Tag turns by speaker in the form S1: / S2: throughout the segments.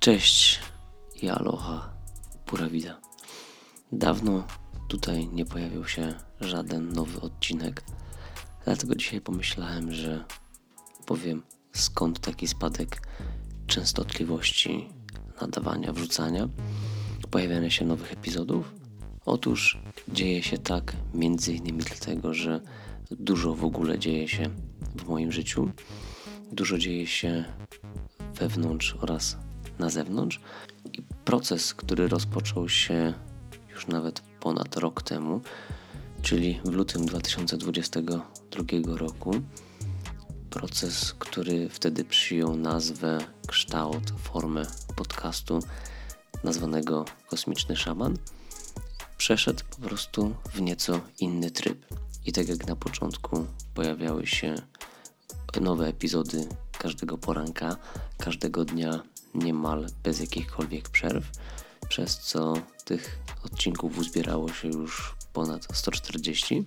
S1: Cześć i aloha, pura vida. Dawno tutaj nie pojawił się żaden nowy odcinek, dlatego dzisiaj pomyślałem, że powiem skąd taki spadek częstotliwości nadawania, wrzucania, pojawiania się nowych epizodów. Otóż dzieje się tak między innymi dlatego, że dużo w ogóle dzieje się w moim życiu. Dużo dzieje się wewnątrz oraz na zewnątrz. I proces, który rozpoczął się już nawet ponad rok temu, czyli w lutym 2022 roku, proces, który wtedy przyjął nazwę, kształt, formę podcastu nazwanego Kosmiczny Szaman, przeszedł po prostu w nieco inny tryb. I tak jak na początku pojawiały się nowe epizody każdego poranka, każdego dnia niemal bez jakichkolwiek przerw, przez co tych odcinków uzbierało się już ponad 140.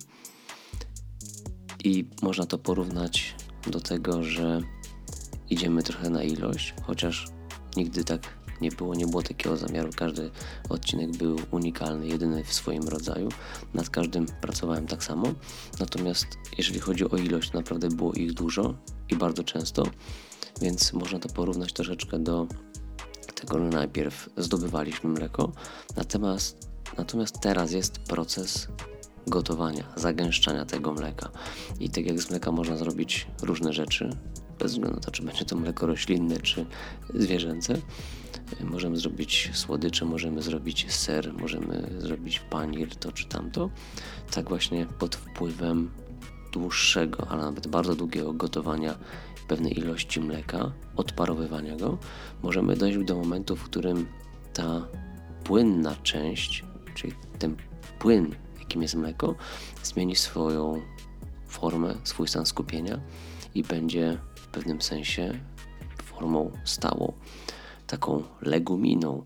S1: I można to porównać do tego, że idziemy trochę na ilość, chociaż nigdy tak nie było, nie było takiego zamiaru. Każdy odcinek był unikalny, jedyny w swoim rodzaju. Nad każdym pracowałem tak samo. Natomiast jeżeli chodzi o ilość, naprawdę było ich dużo i bardzo często, więc można to porównać troszeczkę do tego, że najpierw zdobywaliśmy mleko, natomiast, natomiast teraz jest proces gotowania, zagęszczania tego mleka. I tak jak z mleka można zrobić różne rzeczy, bez względu na to, czy będzie to mleko roślinne, czy zwierzęce. Możemy zrobić słodycze, możemy zrobić ser, możemy zrobić panir, to czy tamto. Tak właśnie pod wpływem dłuższego, ale nawet bardzo długiego gotowania pewnej ilości mleka, odparowywania go, możemy dojść do momentu, w którym ta płynna część, czyli ten płyn, jakim jest mleko, zmieni swoją formę, swój stan skupienia i będzie pewnym sensie formą stałą, taką leguminą,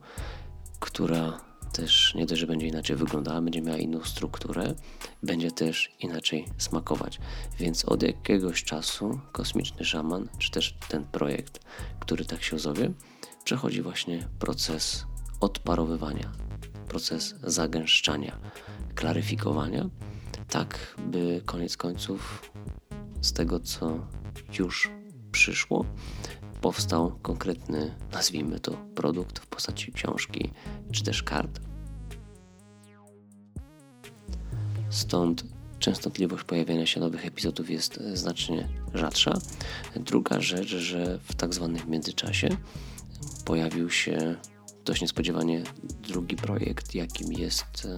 S1: która też nie dość, że będzie inaczej wyglądała, będzie miała inną strukturę, będzie też inaczej smakować. Więc od jakiegoś czasu kosmiczny szaman, czy też ten projekt, który tak się zowie, przechodzi właśnie proces odparowywania, proces zagęszczania, klaryfikowania, tak by koniec końców z tego, co już przyszło, powstał konkretny, nazwijmy to, produkt w postaci książki czy też kart. Stąd częstotliwość pojawiania się nowych epizodów jest znacznie rzadsza. Druga rzecz, że w tak zwanym międzyczasie pojawił się dość niespodziewanie drugi projekt, jakim jest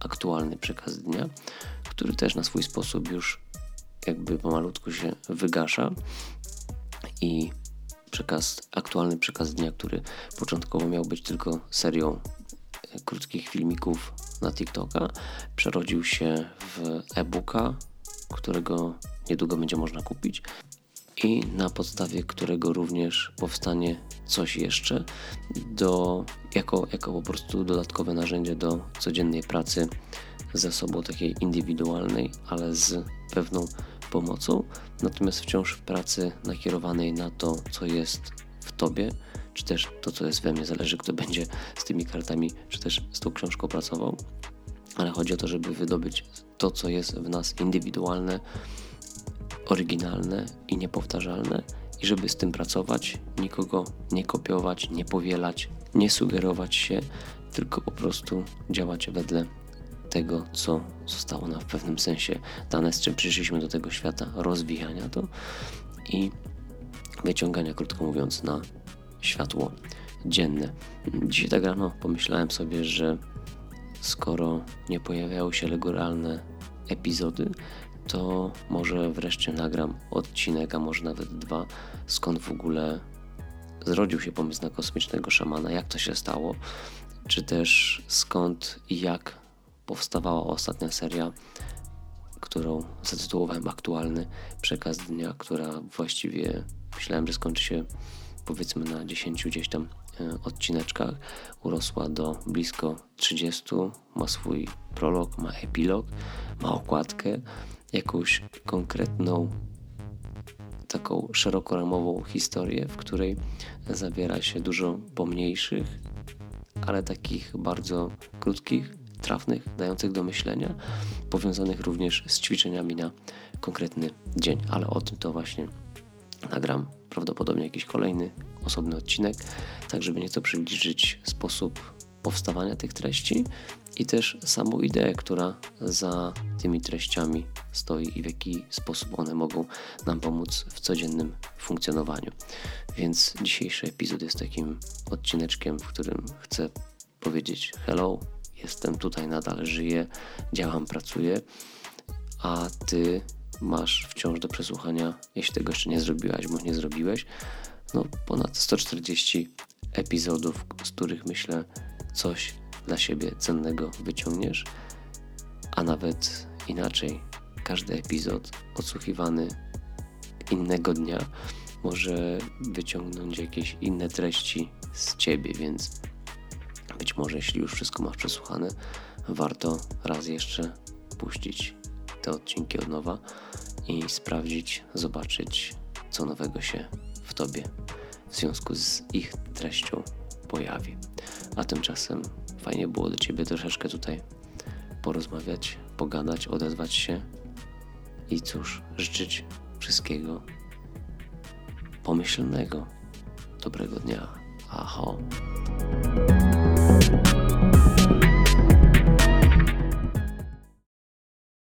S1: aktualny przekaz dnia, który też na swój sposób już jakby pomalutku się wygasza i przekaz, aktualny przekaz dnia, który początkowo miał być tylko serią e, krótkich filmików na TikToka, przerodził się w e-booka, którego niedługo będzie można kupić i na podstawie którego również powstanie coś jeszcze do, jako, jako po prostu dodatkowe narzędzie do codziennej pracy ze sobą takiej indywidualnej, ale z pewną pomocą, natomiast wciąż w pracy nakierowanej na to, co jest w tobie, czy też to, co jest we mnie, zależy kto będzie z tymi kartami, czy też z tą książką pracował, ale chodzi o to, żeby wydobyć to, co jest w nas indywidualne, oryginalne i niepowtarzalne i żeby z tym pracować, nikogo nie kopiować, nie powielać, nie sugerować się, tylko po prostu działać wedle tego, co zostało nam w pewnym sensie dane, z czym przyszliśmy do tego świata, rozwijania to i wyciągania, krótko mówiąc, na światło dzienne. Dzisiaj tak rano pomyślałem sobie, że skoro nie pojawiały się legoralne epizody, to może wreszcie nagram odcinek, a może nawet dwa, skąd w ogóle zrodził się pomysł na kosmicznego szamana, jak to się stało, czy też skąd i jak powstawała ostatnia seria, którą zatytułowałem Aktualny Przekaz Dnia, która właściwie myślałem, że skończy się powiedzmy na 10 gdzieś tam e, odcineczkach. Urosła do blisko 30, ma swój prolog, ma epilog, ma okładkę, jakąś konkretną taką szerokoramową historię, w której zabiera się dużo pomniejszych, ale takich bardzo krótkich, trafnych, dających do myślenia, powiązanych również z ćwiczeniami na konkretny dzień. Ale o tym to właśnie nagram prawdopodobnie jakiś kolejny osobny odcinek, tak żeby nieco przybliżyć sposób powstawania tych treści i też samą ideę, która za tymi treściami stoi i w jaki sposób one mogą nam pomóc w codziennym funkcjonowaniu. Więc dzisiejszy epizod jest takim odcineczkiem, w którym chcę powiedzieć hello, jestem tutaj, nadal żyję, działam, pracuję, a ty masz wciąż do przesłuchania, jeśli tego jeszcze nie zrobiłaś bądź nie zrobiłeś, no ponad 140 epizodów, z których myślę coś dla siebie cennego wyciągniesz, a nawet inaczej, każdy epizod odsłuchiwany innego dnia może wyciągnąć jakieś inne treści z ciebie, więc być może jeśli już wszystko masz przesłuchane, warto raz jeszcze puścić te odcinki od nowa i sprawdzić, zobaczyć, co nowego się w tobie w związku z ich treścią pojawi. A tymczasem fajnie było do Ciebie troszeczkę tutaj porozmawiać, pogadać, odezwać się i cóż, życzyć wszystkiego pomyślnego, dobrego dnia. Aho.